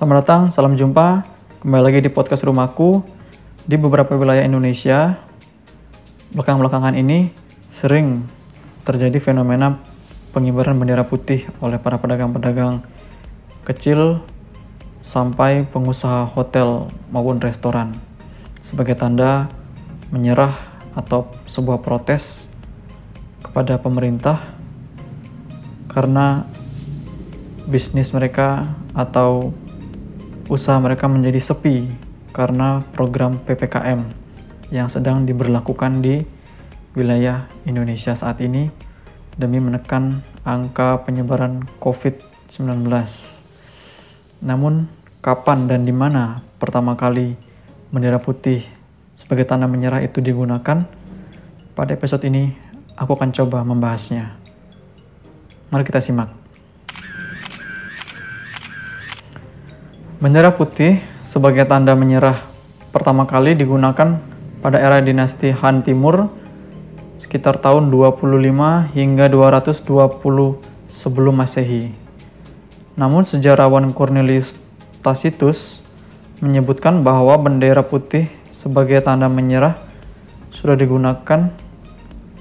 Selamat datang, salam jumpa. Kembali lagi di podcast rumahku. Di beberapa wilayah Indonesia, belakang-belakangan ini sering terjadi fenomena pengibaran bendera putih oleh para pedagang-pedagang kecil sampai pengusaha hotel maupun restoran sebagai tanda menyerah atau sebuah protes kepada pemerintah karena bisnis mereka atau usaha mereka menjadi sepi karena program PPKM yang sedang diberlakukan di wilayah Indonesia saat ini demi menekan angka penyebaran COVID-19. Namun, kapan dan di mana pertama kali bendera putih sebagai tanda menyerah itu digunakan? Pada episode ini, aku akan coba membahasnya. Mari kita simak. Bendera putih sebagai tanda menyerah pertama kali digunakan pada era dinasti Han Timur sekitar tahun 25 hingga 220 sebelum Masehi. Namun sejarawan Cornelius Tacitus menyebutkan bahwa bendera putih sebagai tanda menyerah sudah digunakan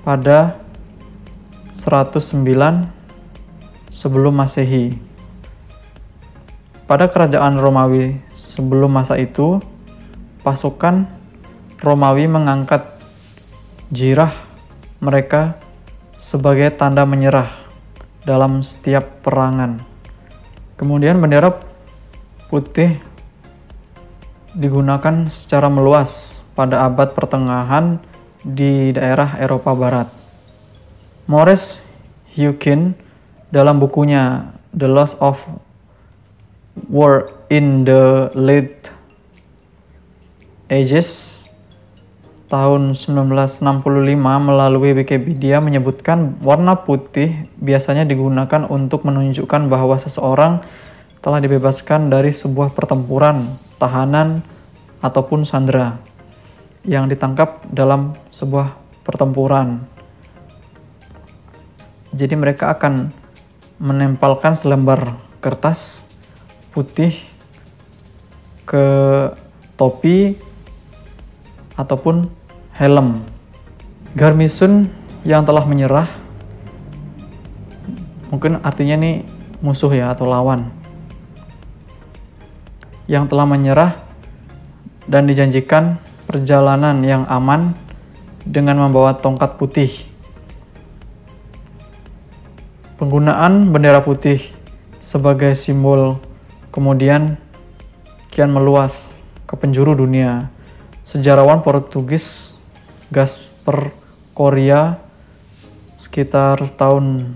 pada 109 sebelum Masehi. Pada kerajaan Romawi sebelum masa itu, pasukan Romawi mengangkat jirah mereka sebagai tanda menyerah dalam setiap perangan. Kemudian bendera putih digunakan secara meluas pada abad pertengahan di daerah Eropa Barat. Morris Hukin dalam bukunya The Loss of were in the late ages tahun 1965 melalui Wikipedia menyebutkan warna putih biasanya digunakan untuk menunjukkan bahwa seseorang telah dibebaskan dari sebuah pertempuran, tahanan, ataupun sandera yang ditangkap dalam sebuah pertempuran. Jadi mereka akan menempelkan selembar kertas putih ke topi ataupun helm. Garmison yang telah menyerah mungkin artinya nih musuh ya atau lawan yang telah menyerah dan dijanjikan perjalanan yang aman dengan membawa tongkat putih. Penggunaan bendera putih sebagai simbol kemudian kian meluas ke penjuru dunia. Sejarawan Portugis Gasper Korea sekitar tahun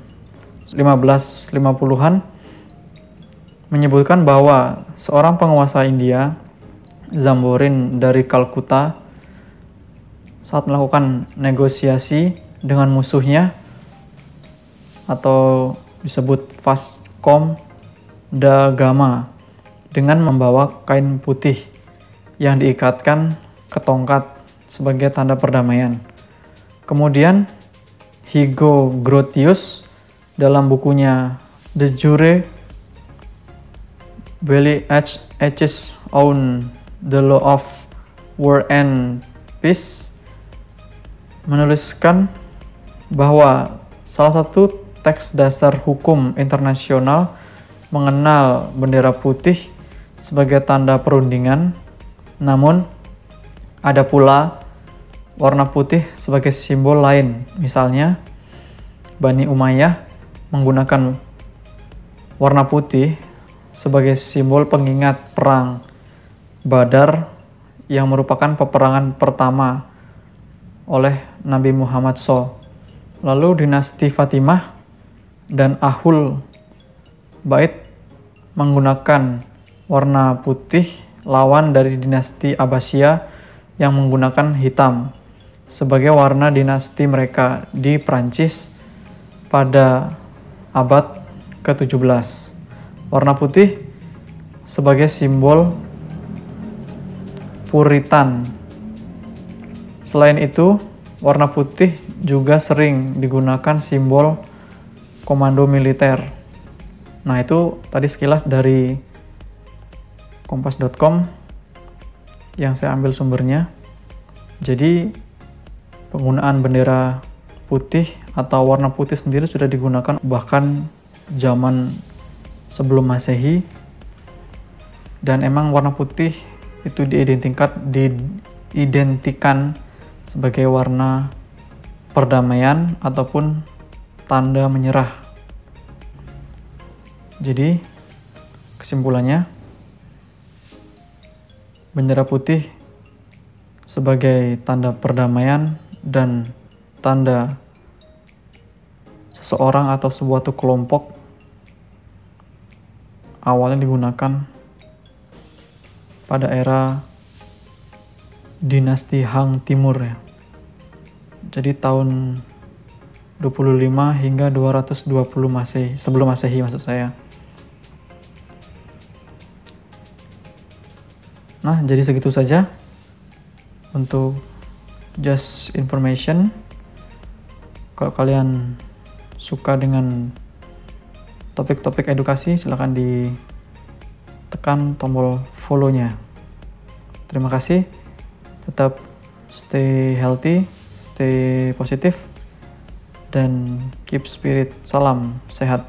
1550-an menyebutkan bahwa seorang penguasa India, Zamborin dari Kalkuta, saat melakukan negosiasi dengan musuhnya atau disebut Fascom da Gama dengan membawa kain putih yang diikatkan ke tongkat sebagai tanda perdamaian. Kemudian Higo Grotius dalam bukunya The Jure Belly H. H's Own The Law of War and Peace menuliskan bahwa salah satu teks dasar hukum internasional mengenal bendera putih sebagai tanda perundingan, namun ada pula warna putih sebagai simbol lain. Misalnya, Bani Umayyah menggunakan warna putih sebagai simbol pengingat perang Badar yang merupakan peperangan pertama oleh Nabi Muhammad SAW. Lalu dinasti Fatimah dan Ahul Bait menggunakan warna putih lawan dari dinasti Abbasiyah yang menggunakan hitam sebagai warna dinasti mereka di Prancis pada abad ke-17. Warna putih sebagai simbol Puritan. Selain itu, warna putih juga sering digunakan simbol komando militer Nah, itu tadi sekilas dari kompas.com yang saya ambil sumbernya. Jadi penggunaan bendera putih atau warna putih sendiri sudah digunakan bahkan zaman sebelum Masehi dan emang warna putih itu diidentikan diidentikan sebagai warna perdamaian ataupun tanda menyerah. Jadi kesimpulannya bendera putih sebagai tanda perdamaian dan tanda seseorang atau sebuah kelompok awalnya digunakan pada era dinasti Hang Timur ya. Jadi tahun 25 hingga 220 Masehi, sebelum Masehi maksud saya. Nah, jadi segitu saja untuk just information. Kalau kalian suka dengan topik-topik edukasi, silahkan ditekan tombol follow-nya. Terima kasih. Tetap stay healthy, stay positif, dan keep spirit. Salam sehat.